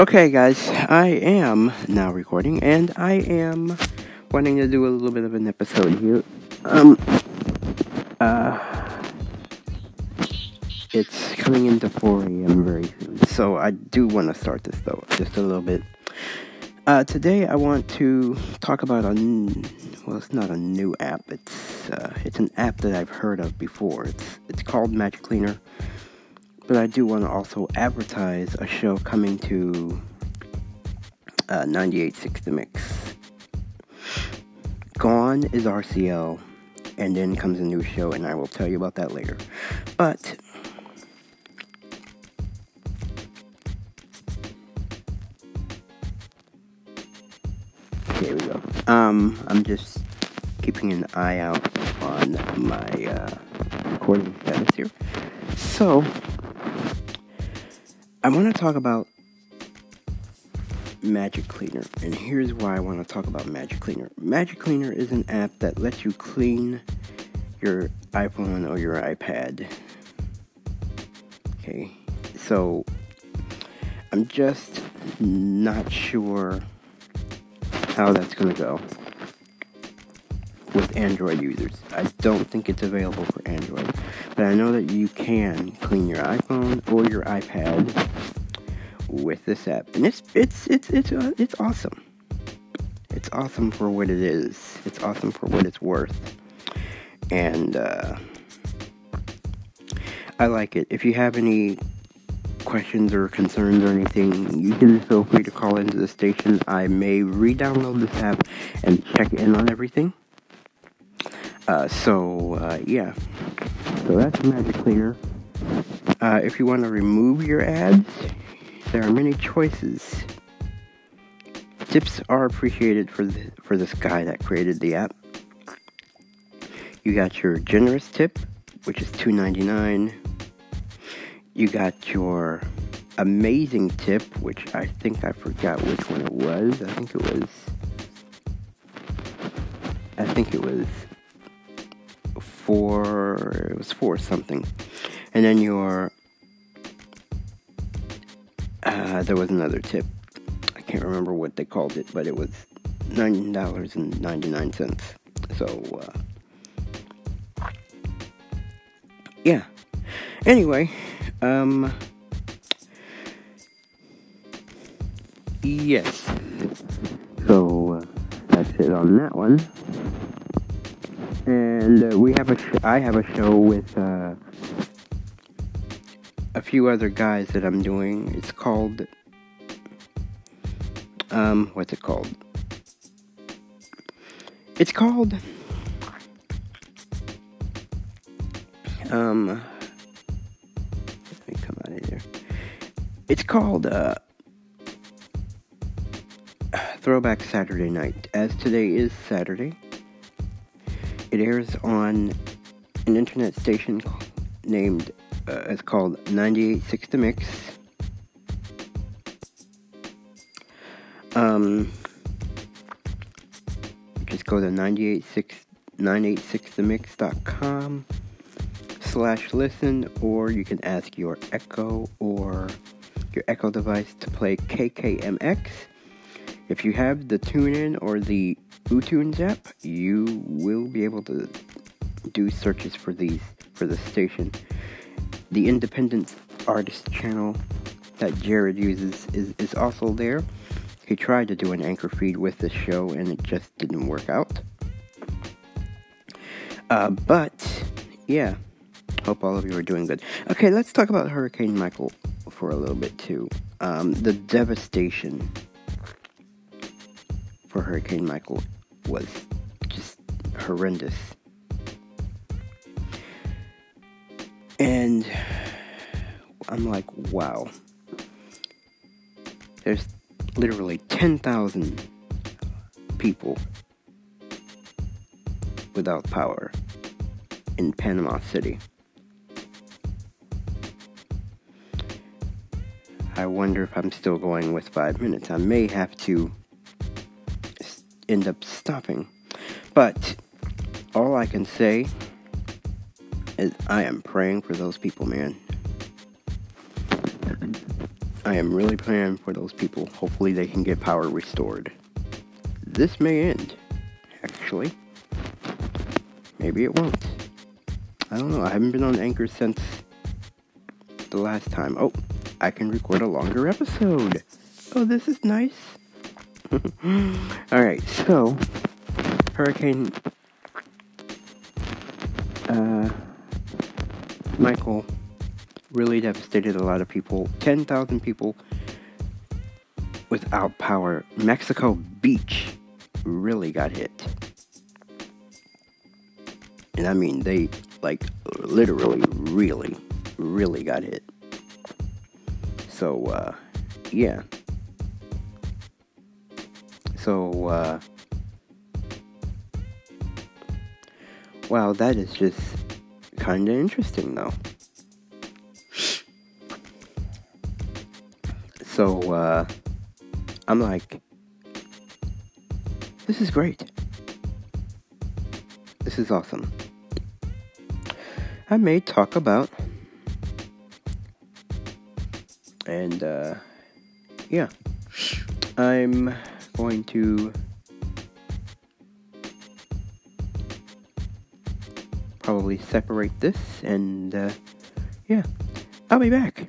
Okay, guys, I am now recording, and I am wanting to do a little bit of an episode here. Um, uh, it's coming into 4 a.m. very soon, so I do want to start this though, just a little bit. Uh, today I want to talk about a n- well, it's not a new app. It's uh, it's an app that I've heard of before. It's it's called Magic Cleaner but I do want to also advertise a show coming to uh, 98.6 The Mix. Gone is RCL, and then comes a new show, and I will tell you about that later. But here we go. Um, I'm just keeping an eye out on my uh, recording status here. So, I want to talk about Magic Cleaner, and here's why I want to talk about Magic Cleaner. Magic Cleaner is an app that lets you clean your iPhone or your iPad. Okay, so I'm just not sure how that's going to go with Android users. I don't think it's available for Android, but I know that you can clean your iPhone or your iPad with this app, and it's it's it's it's uh, it's awesome. It's awesome for what it is. It's awesome for what it's worth, and uh, I like it. If you have any questions or concerns or anything, you can feel free to call into the station. I may re-download this app and check in on everything. Uh, so uh, yeah, so that's Magic Cleaner. Uh, if you want to remove your ads, there are many choices. Tips are appreciated for the, for this guy that created the app. You got your generous tip, which is $2.99. You got your amazing tip, which I think I forgot which one it was. I think it was. I think it was four. It was four something, and then your uh, there was another tip. I can't remember what they called it, but it was nine dollars and ninety nine cents. So, uh, yeah. Anyway, um, yes. So uh, that's it on that one. And uh, we have a. Sh- I have a show with. Uh, a few other guys that I'm doing. It's called um what's it called? It's called um let me come out of here. It's called uh Throwback Saturday Night. As today is Saturday, it airs on an internet station named uh, it's called 98.6 The Mix. Um, just go to 986 986themix.com slash listen or you can ask your Echo or your Echo device to play KKMX. If you have the TuneIn or the uTunes app, you will be able to do searches for these for the station the independent artist channel that Jared uses is, is also there. He tried to do an anchor feed with this show and it just didn't work out. Uh, but, yeah, hope all of you are doing good. Okay, let's talk about Hurricane Michael for a little bit too. Um, the devastation for Hurricane Michael was just horrendous. And I'm like, wow. There's literally 10,000 people without power in Panama City. I wonder if I'm still going with five minutes. I may have to end up stopping. But all I can say is I am praying for those people, man. I am really praying for those people. Hopefully, they can get power restored. This may end, actually. Maybe it won't. I don't know. I haven't been on Anchor since the last time. Oh, I can record a longer episode. Oh, this is nice. Alright, so Hurricane uh, Michael really devastated a lot of people. 10,000 people without power. Mexico Beach really got hit. And I mean, they, like, literally, really, really got hit. So, uh, yeah. So, uh, wow, that is just kind of interesting, though. So, uh, I'm like, this is great. This is awesome. I may talk about, and, uh, yeah, I'm going to probably separate this and, uh, yeah, I'll be back.